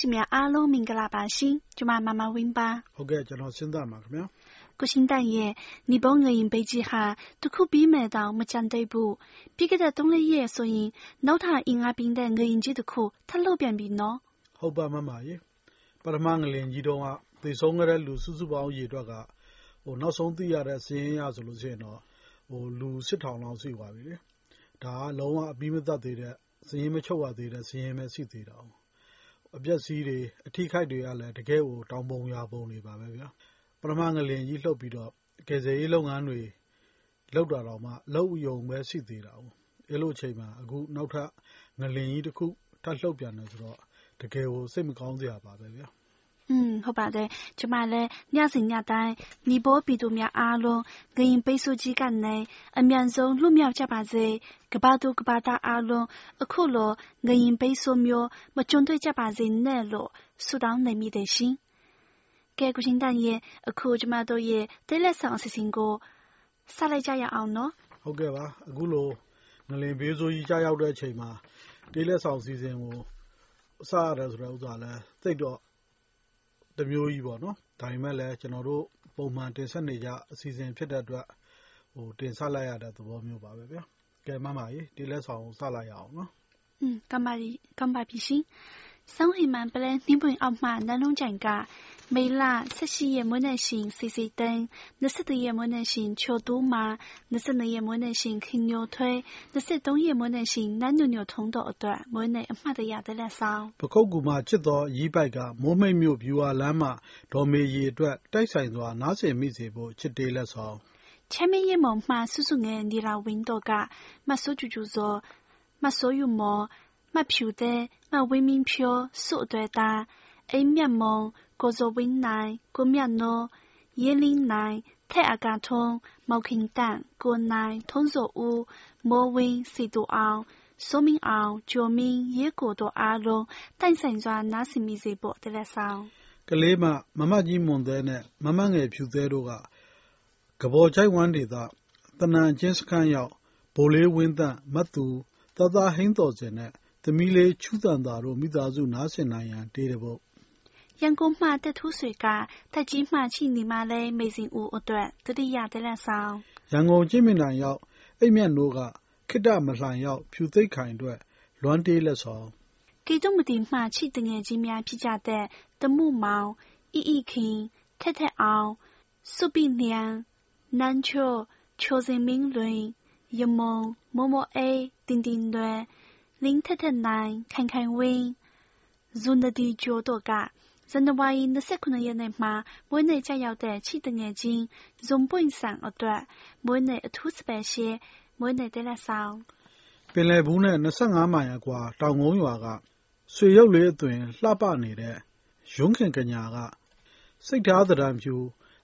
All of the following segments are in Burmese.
သားရှင်များအားလုံးမင်္ဂလာပါရှင်ကျမမမဝင်းပါဟုတ်ကဲ့ကျွန်တော်စဉ်းစားပါခင်ဗျာကိုရှင်တန်ရဲ့你帮ငရင်ပေးကြီးဟာတခုပြီးမဲ့တော့မကြံသေးဘူးပြီးခဲ့တဲ့3ရက်ဆိုရင်နောက်ထပ်အင်အားပြင်းတဲ့ငရင်ကြီးတခုထပ်လုပ်ပြန်ပြီနော်ဟုတ်ပါမမရေပထမငလင်ကြီးတော့ကသေဆုံးခဲ့တဲ့လူစုစုပေါင်းရေအတွက်ကဟိုနောက်ဆုံးသိရတဲ့စည်ရင်းရဆိုလို့ရှိရင်တော့ဟိုလူစစ်ထောင်လောက်ရှိသွားပြီလေဒါကလုံးဝအပြီးမသတ်သေးတဲ့စည်ရင်းမချုပ်ရသေးတဲ့စည်ရင်းပဲရှိသေးတာ။ အပျက်အစီးတွေ အထိအခိုက်တွေကလည်း တကယ့်ကို တောင်ပုံရာပုံတွေပါပဲဗျာ။ပထမ ငလျင်ကြီးလှုပ်ပြီးတော့ ကယ်ဆယ်ရေးလုပ်ငန်းတွေ လုပ်တာတောင်မှ လုပ်ရုံပဲ ရှိသေးတာကို။အဲလိုအချိန်မှာ အခု နောက်ထပ် ငလျင်ကြီးတခု ထပ်လှုပ်ပြန်တယ်ဆိုတော့ တကယ်ကို စိတ်မကောင်းစရာပါပဲဗျာ 嗯，好吧的，ကျမလည်းညစဉ်ညတိုင်းနီးပေါ်ပြည်သူများအားလုံးဂရင်ပိတ်ဆို့ကြီးကနေအမြန်ဆုံးလွတ်မြောက်ကြပါစေ။ကဘာသူကဘာသားအားလုံးအခုလိုဂရင်ပိတ်ဆို့မျိုးမကြုံတွေ့ကြပါစေနဲ့လို့ဆုတောင်းနေမိတယ်ရှင်။ကဲကုရှင်တန်ရဲ့အခုကျမတို့ရဲ့တဲလက်ဆောင်အစီအစဉ်ကိုစလိုက်ကြရအောင်နော်။ဟုတ်ကဲ့ပါ။အခုလိုငလင်ဘေးဆိုးကြီးကြားရောက်တဲ့အချိန်မှာတဲလက်ဆောင်အစီအစဉ်ကိုစရတယ်ဆိုတဲ့ဥစ္စာလဲသိတော့ တမျိုးကြီးပေါ့နော်။ဒါပေမဲ့လည်း ကျနော်တို့ ပုံမှန်တင်ဆက်နေကျ အစီအစဉ်ဖြစ်တဲ့အတွက် တင်ဆက်လိုက်ရတဲ့ သဘောမျိုးပါပဲဗျာ။ကဲ မမိုင်ရေ တေးလက်ဆောင် စလိုက်ရအောင်နော်။ကမ္ဘာ့(ကမ္ဘာ့)ဖြစ်ရှင် 生活满不来，你不傲慢，那种讲噶。没啦，实习也没能行，谁谁等。那是的也没能行，求多嘛。那是的也没能行，啃牛腿。那是东也没能行，那牛牛通到一段，没能妈的压得来少。不过古嘛，知道一百个莫没苗比话烂嘛，倒没一段，带上话哪些没这步，只得了少。前面也冇嘛，叔叔眼你啦，window 噶，嘛手就就说，嘛所有么。 မဖြူတဲ့မဝင်းမင်းဖြိုစွတ်တွေတာအိမ်မြတ်မုံကိုဇောဝင်းနိုင်ကိုမြတ်နော耶林နိုင်ထက်အကထုံးမောက်ခင်တန့်ကိုနိုင်ထုံးစောဦးမိုးဝင်းစီတူအောင်စိုးမင်းအောင်ကျော်မင်းရဲကိုတို့အားလုံးတိုင်ဆိုင်စွာနားဆင်မိစေဖို့တလက်ဆောင်ကလေးမမမကြီးမွန်သေးနဲ့မမငယ်ဖြူသေးတို့ကကဘောချိုက်ဝမ်းဒေသတနန်ချင်းစခန်းရောက်ဘိုလေးဝင်းတန့်မတ်သူသသားဟင်းတော်စင်နဲ့ သမီးလေး ချူသံသာတို့ မိသားစု နားဆင်နိုင်ရန် တေးတပုတ်ရန်ကုန်မှတက်ထူးဆွေကတက်ကြီးမှ ချိနေမှလဲမေစင်ဦးအတွက်တတိယတလက်ဆောင် ရန်ကုန်ချင်းမြင့်တိုင်ရောက် အိမ်မြတ်နိုးကခိတမလှန်ရောက် ဖြူသိတ်ခိုင်အတွက် လွမ်းတေးလက်ဆောင် ကေတုံမတီမှ ချိတငယ်ချင်းများဖြစ်ကြတဲ့တမှုမောင် အီအီခင် ထက်ထက်အောင်စုပိလျံနန်းချို ချိုစင်မင်းလွင် ယမုံမမောအေး တင်တင်လွယ် 林太太难看看温，如那的角度噶。人的话，因那些可能也能嘛，每年家要得起的眼睛，用本上而断，每年吐司白些，每年得来少。ပင်လယ်ဘူးနဲ့25မိုင်အကွာတောင်ကုန်းရွာကဆွေရုပ်လေးအသွင်လှပနေတဲ့ရုံးခင်ကညာကစိတ်ထားသဏ္ဍာန်ဖြူ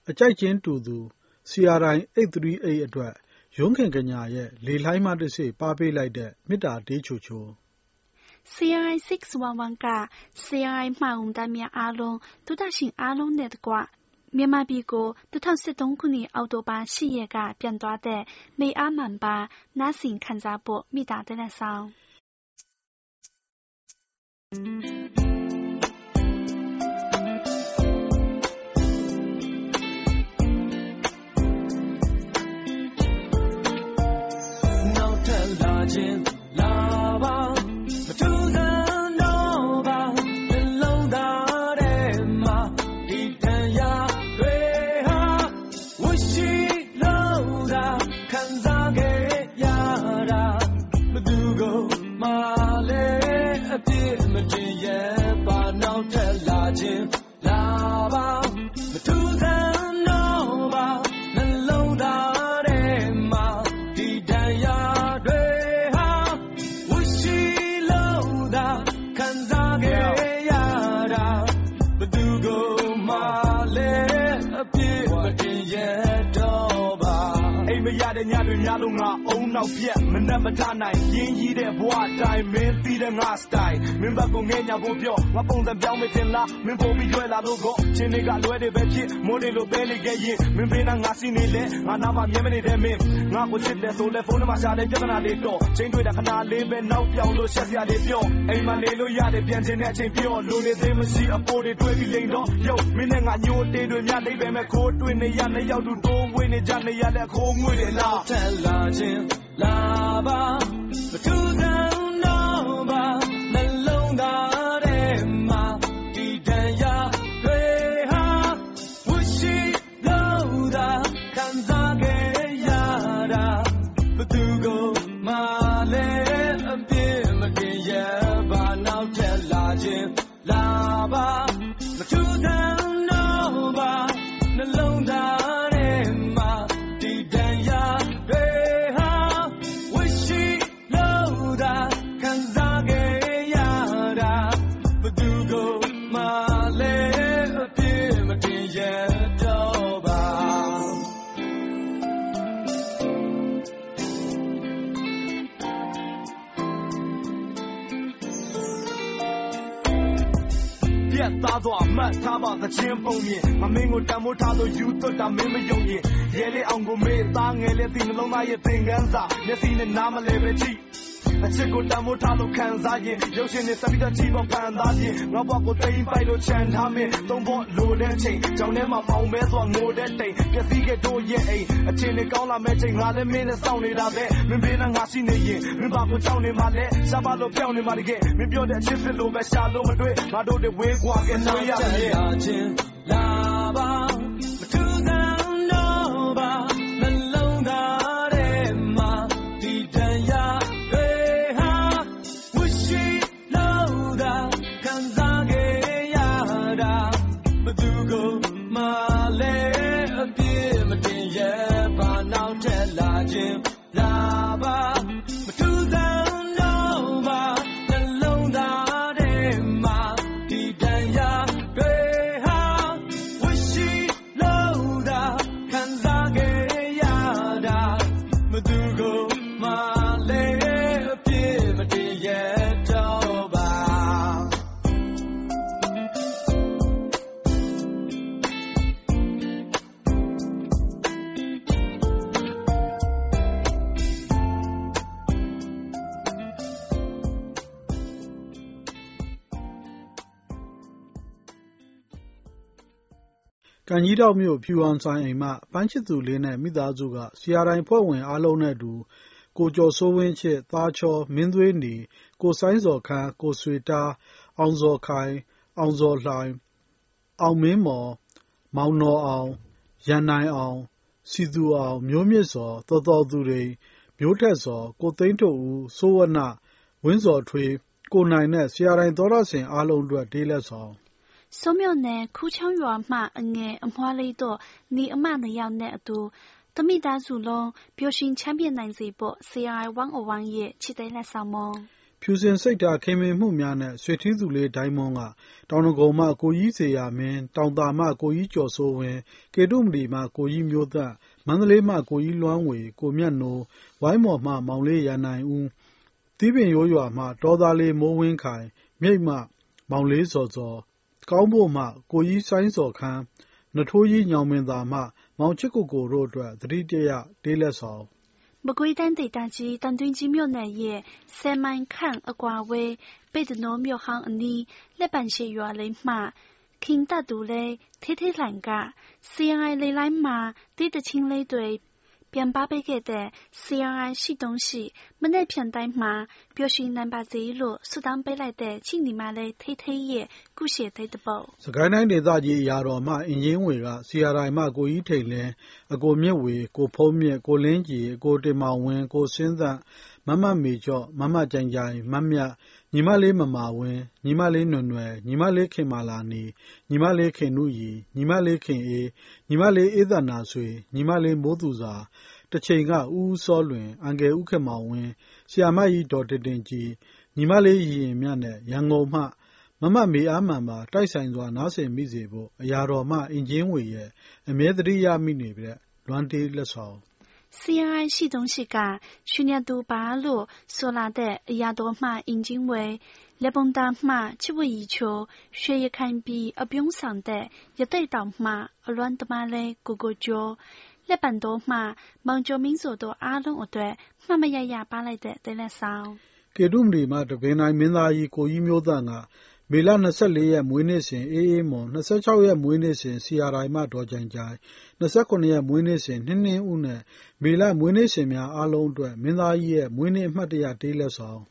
အကြိုက်ချင်းတူသူ CRI 838အတွက် ရုံးခင်ကညာရဲ့ လေလှိုင်းမှတဆင့် ပါးပေးလိုက်တဲ့ မေတ္တာတေးချိုချို CRI 611 က CRI မှောင်တမ်းများအားလုံးဒုတရှင်အားလုံးနဲ့တကွ မြန်မာပြည်ကို 2013 ခုနှစ် အောက်တိုဘာ10ရက်က ပြန်သွားတဲ့မေအားမှန်ပါ နားဆင်ခံစားဖို့မိတာတဲ့ဆောင် မာလဲအပြစ်မတင်ရပါနောက်ထပ်လာခြင်းလာပါ နောက်ပြက်မနှက်မထနိုင်ရင်းကြီးတဲ့ဘဝတိုင်းမင်းသိတဲ့ငါစတိုင်မင်းဘက်ကိုငဲ့ညာဖို့ပြောငါပုံစံပြောင်းမတင်လားမင်းပုံပြီးရွယ်လာလို့ကောချင်းတွေကလွဲတွေပဲဖြစ်မိုးတွေလိုပဲလေခဲ့ရင်မင်းပေးနာငါစီနေလေငါနာမမြဲမနေတဲ့မင်းငါကိုချစ်တယ်ဆိုလဲဖုန်းထဲမှာရှာတဲ့ပြဿနာတွေတော့ချင်းတွေ့တာခဏလေးပဲနောက်ပြောင်လို့ရှက်စရာတွေပြောအိမ်မှာနေလို့ရတယ်ပြန်ချင်တဲ့အချိန်ပြောလူနေသေးမရှိအပေါ်တွေတွေ့ပြီးလိန်တော့ယုတ်မင်းနဲ့ငါညိုတေးတွေများလိမ့်ပဲမဲ့ခိုးတွေ့နေရနှစ်ယောက်တူတိုးဝေးနေကြနေရတဲ့ခိုးငွေတွေလားထက်လာခြင်း လာပါမ ချင်းပုံမြင်မမင်းကိုတံမိုးထားလို့ယူသွတ်တာမင်းမယုံရင်ရဲလေးအောင်ကိုမေးသားငယ်လေးသိနှလုံးသားရဲ့သင်ကန်းစာမျက်စိနဲ့နားမလဲပဲကြည့်အ ချစ်ကိုတံမိုးထားလို့ခံစားရင်ရုပ်ရှင်နဲ့စပီတာချီပေါ်ဖန်သားရင်ငါဘွားကိုတိမ်ပိုက်လို့ချန်ထားမင်းသုံးဖို့လိုတဲ့ချိန်ကြောင်ထဲမှာပေါင်ပဲစွာငိုတဲ့တိမ်ပျက်စီးခဲ့တို့ရဲ့အိမ်အချင်းနဲ့ကောင်းလာမဲ့ချိန်ငါလည်းမင်းနဲ့စောင့်နေတာပဲမင်းဘေးနဲ့ငါရှိနေရင်မင်းဘာကိုကြောက်နေမှလဲရှားပါလို့ပြောင်းနေမှတကယ်မင်းပြောတဲ့အချစ်စစ်လို့ပဲရှာလို့မတွေ့ငါတို့တွေဝေးကွာကဲဆွေးရမယ်လာခြင်း ကံကြီးထောက်မြို့ ဖြူအောင်ဆိုင်အိမ်မှ ပန်းချစ်သူလေးနဲ့ မိသားစုကစီယာတိုင်းဖွဲ့ဝင်အားလုံးနဲ့အတူ ကိုကျော်စိုးဝင်းချစ် သားချော မင်းသွေးနီ ကိုဆိုင်းစော်ခန်း ကိုဆွေတား အောင်စော်ခိုင် အောင်စော်လှိုင် အောင်မင်းမော် မောင်နော်အောင် ရန်နိုင်အောင်စီသူအောင် မျိုးမြင့်စော်တော်တော်သူတွေမျိုးထက်စော် ကိုသိန်းထုတ်ဦး စိုးဝနဝင်းစော်ထွေး ကိုနိုင်နဲ့စီယာတိုင်းသောရဆင်အားလုံးအတွက်ဒေးလက်ဆောင် 苏庙内哭腔乐马恩爱恩花雷多，你阿妈那样难度。တမိသားစုလုံးပျော်ရွှင်ချမ်းမြေ့နိုင်စေဖို့ CRI 101ရဲ့ခြေသိမ်းလက်ဆောင်မုံဖြူစင်စိတ်ဓာတ်ခင်မင်မှုများနဲ့ဆွေထီးစုလေးဒိုင်းမွန်ကတောင်တကုံမှကိုကြီးစေရမင်းတောင်တာမှကိုကြီးကျော်စိုးဝင်ကေတုမလီမှကိုကြီးမျိုးသက်မန္တလေးမှကိုကြီးလွမ်းဝေကိုမြတ်နိုးဝိုင်းမော်မှမောင်လေးရနိုင်ဦးသီးပင်ရိုးရွာမှတောသားလေးမိုးဝင်းခိုင်မြိတ်မှမောင်လေးစော်စော် ကောင်းဖို့မှ ကိုကြီးဆိုင်စော်ခန်းနထိုးကြီးညောင်မင်းသားမှ မောင်ချစ်ကိုကိုတို့အတွက် သတိတရဒေးလက်ဆောင် မကွေးတိုင်းဒေသကြီးတန်တွင်းကြီးမြို့နယ်ရဲ့ဆယ်မိုင်ခန့်အကွာဝေးပေတနောမြို့ဟောင်းအနီး လက်ပံရှိရွာလေးမှ ခင်တတူလေး ထေးထေးလှိုင်က CRI လေးလိုင်းမှာတိတချင်းလေးတွေ ပြန်ပါပေးခဲ့တဲ့ CRI ရှိတုံးရှိမနေ့ဖြန်တိုင်းမှာပျော်ရွှင်နိုင်ပါစေလို့ဆုတောင်းပေးလိုက်တဲ့ချိနီမလေးထေးထေးရဲ့ကုရှေသေးတပုတ်စကိုင်းတိုင်းဒေသကြီးအရာတော်မှအင်ဂျင်ဝေကစီယာတိုင်းမှကိုကြီးထိန်လင်းအကိုမြင့်ဝေကိုဖုံးမြင့်ကိုလင်းကြီးကိုတင်မောင်ဝင်းကိုစင်းသန့်မမမေကျော့မမကြိုင်ကြိုင်မမြတ် ညီမလေး မမာဝင်း ညီမလေး နွယ်နွယ် ညီမလေး ခင်မာလာနီ ညီမလေး ခင်နုရီ ညီမလေး ခင်အေး ညီမလေး အေးသနာဆွေ ညီမလေး မိုးသူစာတစ်ချိန်က ဦးဦးစောလွင် အန်ကယ်ဥက္ကမောင်ဝင်းဆီယာမကြီး ဒေါ်တင်တင်ကြီးညီမလေးရင်မြတ်နဲ့ ရန်ကုန်မှ မမမေအားမှန်ပါ တိုက်ဆိုင်စွာ နားဆင်မိစေဖို့ အရာတော်မှ အင်ဂျင်ဝေရဲ့ အမြဲတရိယာမိနေပြတဲ့ လွမ်းတေးလက်ဆောင် CRI 系统是个去年度八路所拿的亚多马引进为日本大马七位一球学业看比而不用上的一对到马而乱的马嘞个个脚。日本多马望着民族多阿龙အတွေ့မှတ်မရရပါလိုက်တဲ့တဲလက်ဆောင် ကေတုမရီမှာတပင်တိုင်းမင်းသားကြီးကိုကြီးမျိုးသန့်က မေလ24ရက် မွေးနေ့စဉ် အေးအေးမွန်26ရက် မွေးနေ့စဉ်စီယာတိုင်းမှ ဒေါ်ကြိုင်ကြိုင်29ရက် မွေးနေ့စဉ် နှင်းနှင်းဦးနဲ့ မေလ မွေးနေ့စဉ်များ အားလုံးအတွက် မင်းသားကြီးရဲ့ မွေးနေ့ အမှတ်တရ တေးလက်ဆောင်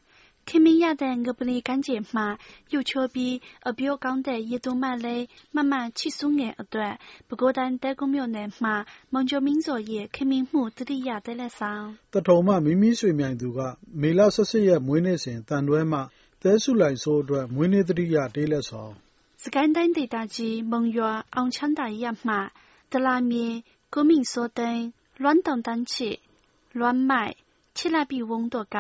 ခင်မင်းရတဲ့ငပလီကန်းကျင်မှာရုပ်ချိုးပြီး အပြောကောင်းတဲ့ ရေသွမလေး မမချစ်စုငယ်အတွက် ပဲခူးတိုင်းတဲကုန်းမြို့နယ်မှာမောင်ကျော်မင်းစောရဲ့ ခင်မင်းမှု တတိယတဲလက်ဆောင်တထုံမှမိမိဆွေမြိုင်သူက မေလ18ရက် မွေးနေ့စဉ်တန်တွဲမှ သဲစုလိုက်ဆိုးအတွက် မွေးနေ့တတိယတေးလက်ဆောင်စကိုင်းတိုင်းဒေသကြီး မုံရွာ အောင်ချမ်းသာရပ်မှတလာမြေကိုမင်းစောသိန်း လွမ်းတောင်တန်းချစ် လွမ်းမိုက် ချစ်လာပြီဝုံတို့က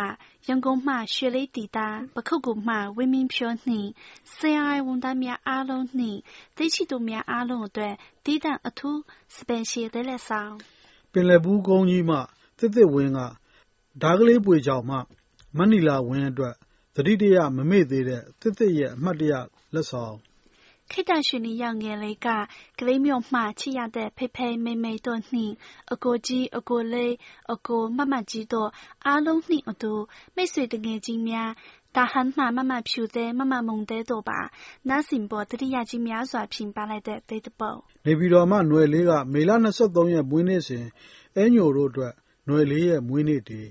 ရန်ကုန်မှ ရွှေလေးတီတာပခုတ်ကူမှ ဝင်းမင်းဖြိုးနှင့်ဆရာအိုင်ဝန်သားများအားလုံးနှင့်သိချစ်သူများအားလုံးအတွက်တည်တံ့အထူးစပယ်ရှယ်တဲ့လက်ဆောင် ပင်လယ်ဘူးကုန်းကြီးမှတစ်တစ်ဝင်းကဓာကလေးပွေချောင်မှ မနီလာဝင်းအတွက် သတိတရမမေ့သေးတဲ့တစ်တစ်ရဲ့အမှတ်တရလက်ဆောင်ခေတ္တရွှေနီရောင်ငယ်လေးကကလေးမြို့မှချစ်ရတဲ့ဖေဖေမေမေတို့နှင့်အကိုကြီးအကိုလေးအကိုမမကြီးတို့အားလုံးနှင့်အတူမိတ်ဆွေတငယ်ချင်းများတာဟန်မှမမဖြူတဲ့မမမုံတဲ့တို့ပါနားစင်ပေါ်တတိယကြီးများစွာဖြင်ပါလိုက်တဲ့တိတ်တပုတ်နေပြည်တော်မှຫນွယ်လေးကမေလ23ရက်မွေးနေ့စဉ်အဲညိုတို့အတွက်ຫນွယ်လေးရဲ့မွေးနေ့တည်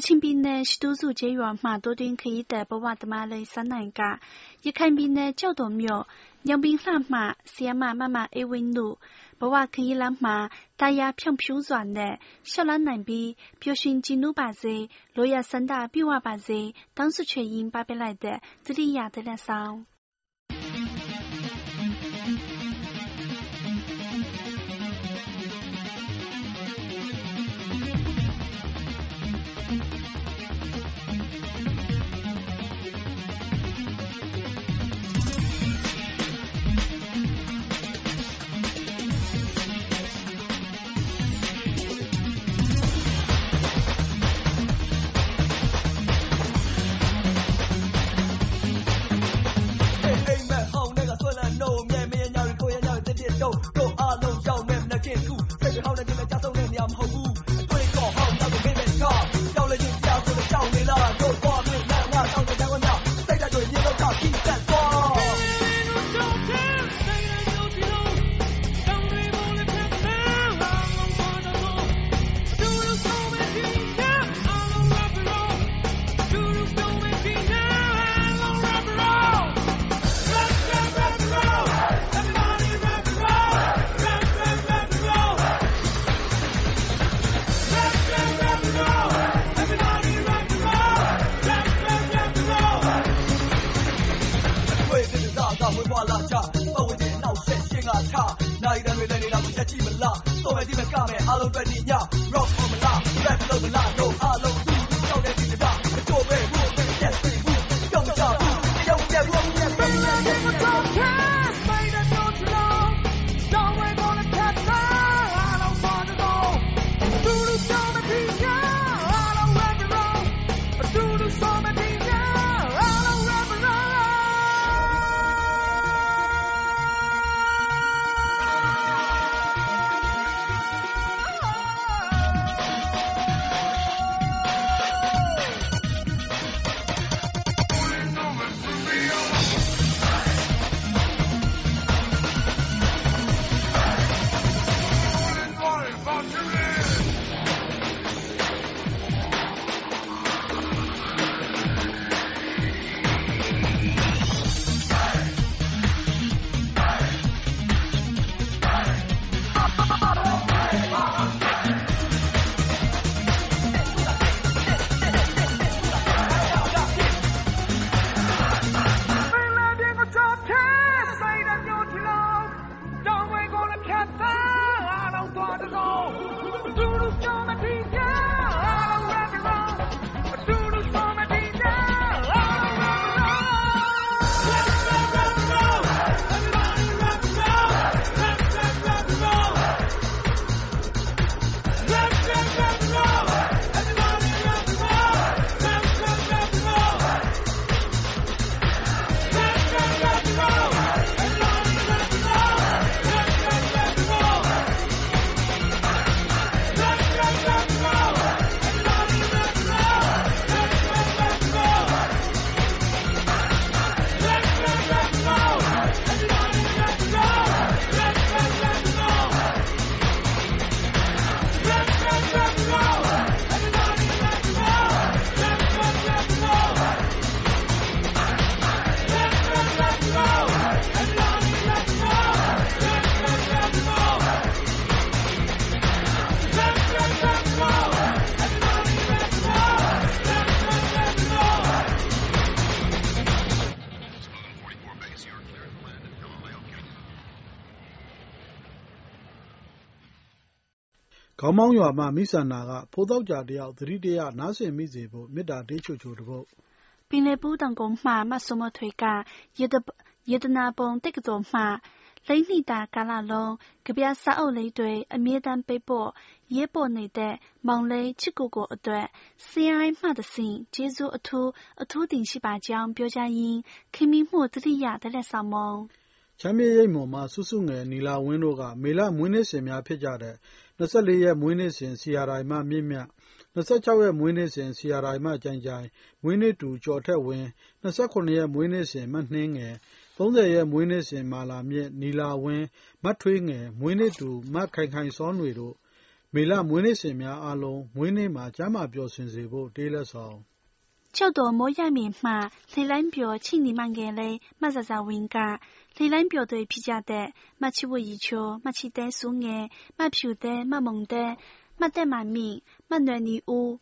ကချင်ပြည်နယ် ရှတူးစုကျေးရွာမှတိုးတင်းခရီးသည် ဘဝသမားလေးစန်းနိုင်က ရခိုင်ပြည်နယ် ကျောက်တော်မြို့ ညောင်ပင်လှမှဆီယမမမအေးဝင်းတို့ ဘဝခရီးလမ်းမှာတရားဖြောင့်ဖြူးစွာနဲ့ရှောက်လန်းနိုင်ပြီး ပျော်ရွှင်ကြည်နူးပါစေ လိုရဆန္ဒပြည့်ဝပါစေ တောင်းဆုချွေရင်းပပလိုက်တဲ့တတိယတဲ့လက်ဆောင် ခေါင်းမောင်းရွာမှမိဆန္ဒာကဖိုးသောကြာတယောက် သတိတရ နားဆင်မိစေဖို့ မေတ္တာတေးချိုချိုတပုဒ် ပင်လေပူးတောင်ကုန်းမှ မဆုမထွေကယေတနာပုံတက္ကသိုလ်မှ လိမ့်နှစ်တာကာလလုံး ကဗျာစာအုပ်လေးတွေ အမြဲတမ်းပေးပို့ ရေးပို့နေတဲ့ မောင်လေး ချစ်ကိုကိုအတွက် CRI မှတဆင့် ကျေးဇူးအထူး အထူးတင်ရှိပါကြောင်း ပြောကြားရင်း ခင်မင်မှုတတိယတလက်ဆောင်မုံ ချမ်းမြေရိပ်မွန်မှ စုစုငယ် နီလာဝင်းတို့က မေလ မွေးနေ့ရှင်များဖြစ်ကြတဲ့24ရက် မွေးနေ့ရှင် CRI မှမြင့်မြတ်26ရက် မွေးနေ့ရှင် CRI မှကြိုင်ကြိုင် မွေးနေ့တူ ကျော်ထက်ဝင်း29ရက် မွေးနေ့ရှင်မနှင်းငယ်30ရက် မွေးနေ့ရှင်မာလာမြင့် နီလာဝင်း မထွေးငယ် မွေးနေ့တူ မခိုင်ခိုင်စောနွေတို့ မေလ မွေးနေ့ရှင်များအားလုံး မွေးနေ့မှာ ကျမ်းမာပျော်ရွှင်စေဖို့ တေးလက်ဆောင် 叫多么样面嘛？李兰表请你们眼泪，马上上文家。李兰表对皮夹的，马起我一瞧，马起带素眼，马飘带，马蒙带，马带马面，马暖你屋，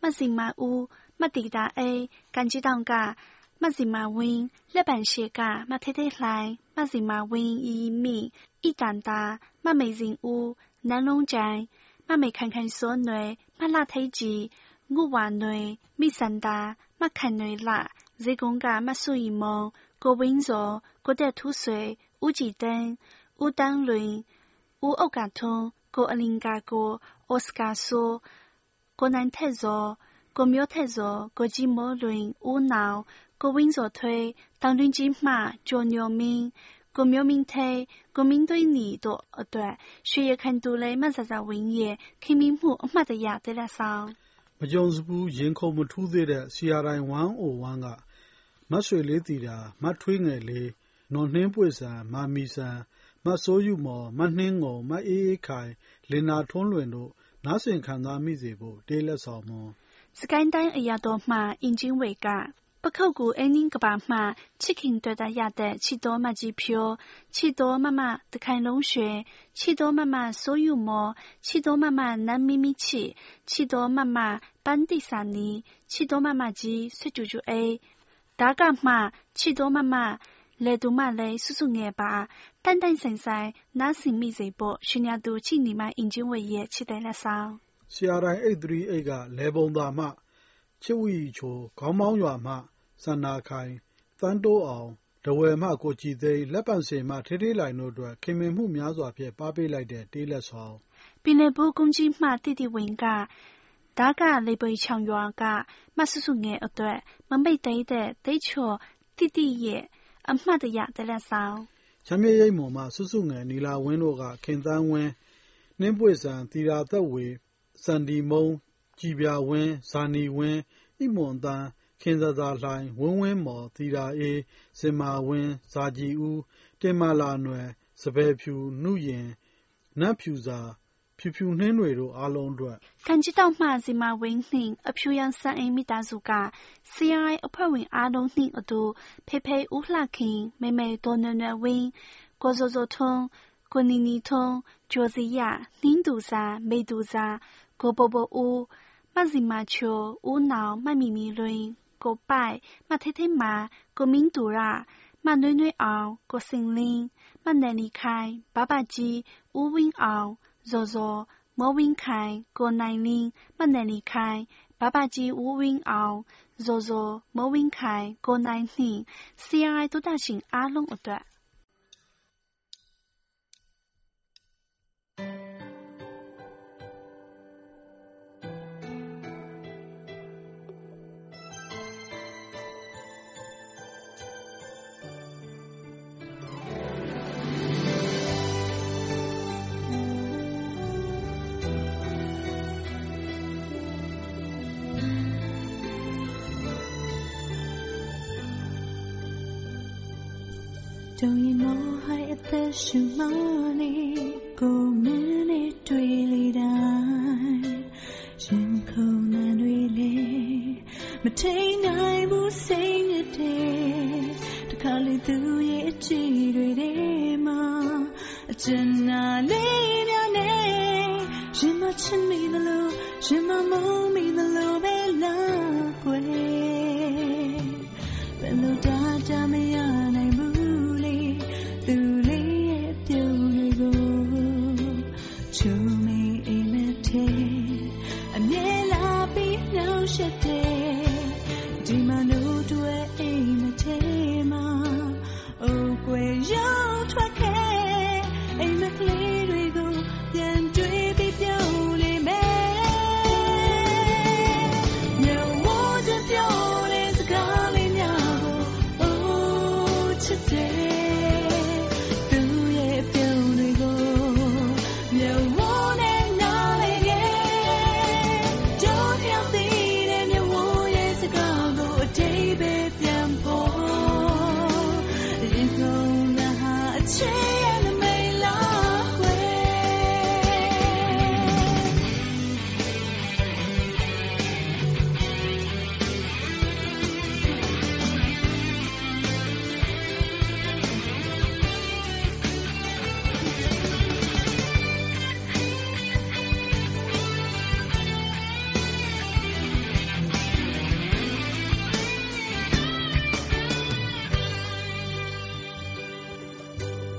马心马屋，马地大诶，感觉当家。马是马温，立板写家，马太太来，马是马温一面一担大，马没人屋，南龙寨，马没看看所内，马拉太急。 ကြီးငုဝါနွေမိစန္ဒာမခန်နွေလဇေကုံကမဆုဤမုံကိုဝင်းစောကိုတက်ထူးဆွေဦးကြည်တန်းဦးတန်းလွင်ဦးအောက်ကထွန်းကိုအလင်ကာကိုအော်စကာဆိုကိုနိုင်ထက်ဇောကိုမျိုးထက်ဇောကိုကြီးမောလွင်ဦးနောင်ကိုဝင်းစောထွေတောင်တွင်းကြီးမှကျော်ညော်မင်းကိုမျိုးမင်းထေကိုမင်း堆你တို့အတွက်ရွှေရခန်တူလေးမဆဆဝင်းရဲ့ခင်မင်းမှုအမှတ်တရတဲ့လ က်ဆောင်မကြုံစဘူး ရင်ခုန်မထူးသေးတဲ့ CRI 101 ကမတ်ရွှေလေးတီတာမတ်ထွေးငယ်လေး နော်နှင်းပွေဆန်မာမီဆန်မတ်ဆိုးယူမော်မတ်နှင်းငုံမတ်အေးအေးခိုင် လင်နာထွန်းလွင်တို့ နားဆင်ခံစားမိစေဖို့ တေးလက်ဆောင်မွန်စကိုင်းတိုင်းအရာတော်မှအင်ဂျင်ဝေက ပခုတ်ကူအင်းနင်းကဘာမှချစ်ခင်တွေ့တာရတဲ့ ချီတော်မကြီးဖြိုး ချီတော်မမ တခိုင်လုံးရွှေ ချီတော်မမ စိုးယူမောချီတော်မမ နန်းမီမီချီချီတော်မမပန်းတိစာနီချီတော်မမ ကြီးဆွကျူကျူအေးဒါကမှချီတော်မမလေတူမလေးစုစုငယ်ပါတန်တန်ဆိုင်ဆိုင်နားစင်မိစေဖို့ရှင်ရသူချိနီမအင်ဂျင်ဝေရဲ့ချစ်တယ်လက်ဆောင်ဆရာတိုင်း838ကလေပုံသာမှချစ်ဝီချိုခေါင်းမောင်းရွာမှစန္နာခိုင်သန်းတိုးအောင်ဒဝယ်မှကိုကြည်သိန်းလက်ပံစင်မှထေးထေးလှိုင်တို့အတွက်ခင်မင်မှုများစွာဖြင့်ပါပေးလိုက်တဲ့တေးလက်ဆောင်ပင်လယ်ဘူးကုန်းကြီးမှတိတိဝင်က ဒါကလေပိချောင်ရွာကမဆဆုငယ်အတွက်မမိတ်သိတဲ့ဒိတ်ချော်တိတိရဲ့အမှတ်တရတလက်ဆောင်ချမ်းမြေရိပ်မုံမှဆုဆုငယ်နီလာဝင်းတို့ကခင်သန်းဝင်းနှင်းပွေဆန်တီရာသက်ဝေစန္ဒီမုံကြည်ပြဝင်းဇာနီဝင်းဣမွန်တန်းခင်ဇာဇာလှိုင်ဝင်းဝင်းမော်သီတာအေးစင်မာဝင်းဇာကြည်ဦးတင်မာလာနွယ်စပယ်ဖြူနှုရင်နတ်ဖြူစာ ဖြူဖြူနှင်းတွေတို့အားလုံးအတွက်ကန်ကြီးတောက်မှစီမာဝင်းနှင့်အဖြူရောင်စံအိမ်မိသားစုက CRI အဖွဲ့ဝင်အားလုံးနှင့်အတူဖေဖေဦးလှခင်မေမေဒေါ်နွယ်နွယ်ဝင်းကိုဇော်ဇော်ထွန်းကိုနီနီထွန်းကျော်စီရနှင်းသူစာမေသူစာကိုပိုပိုဦးမစီမာချိုဦးနောင်မမီမီလွင်ကိုပိုက်မထေထေမာကိုမင်းတူရမနွေ့နွေ့အောင်ကိုစင်လင်းမနယ်လီခိုင်ဘဘကြီးဦးဝင်းအောင် ဇော်ဇော်မောဝင်းခိုင်ကိုနိုင်လင်းမနယ်လီခိုင်ဘဘကြီးဦးဝင်းအောင်ဇော်ဇော်မောဝင်းခိုင်ကိုနိုင်နှင့် CRI တို့တာရှင်အားလုံးအ သက်ရှူမနေကိုမင်းနဲ့တွေ့လေတိုင်းရင်ခုန်နေတွေလေမထိန်နိုင်ဘူးစိတ်နဲ့တဲ့တခါလေသူရဲ့အချီတွေထဲမှာအကျဉ်းနာလေးများနဲ့ရင်မချင်မိသလိုရင်မမုန်းမိသလိုပဲ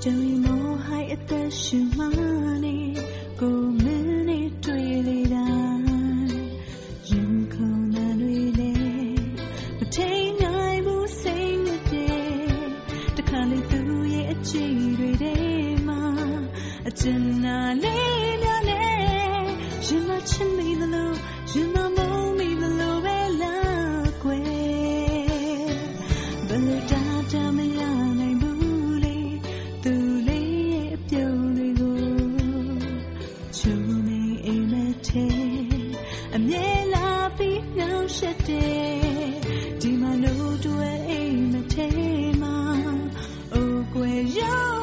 Don't you know how money? အမြဲလာပြီးနှောင့်ရှက်တယ်ဒီမှာလို့တွေ့အိမ်မထဲမှာအိုကွယ်ရောက်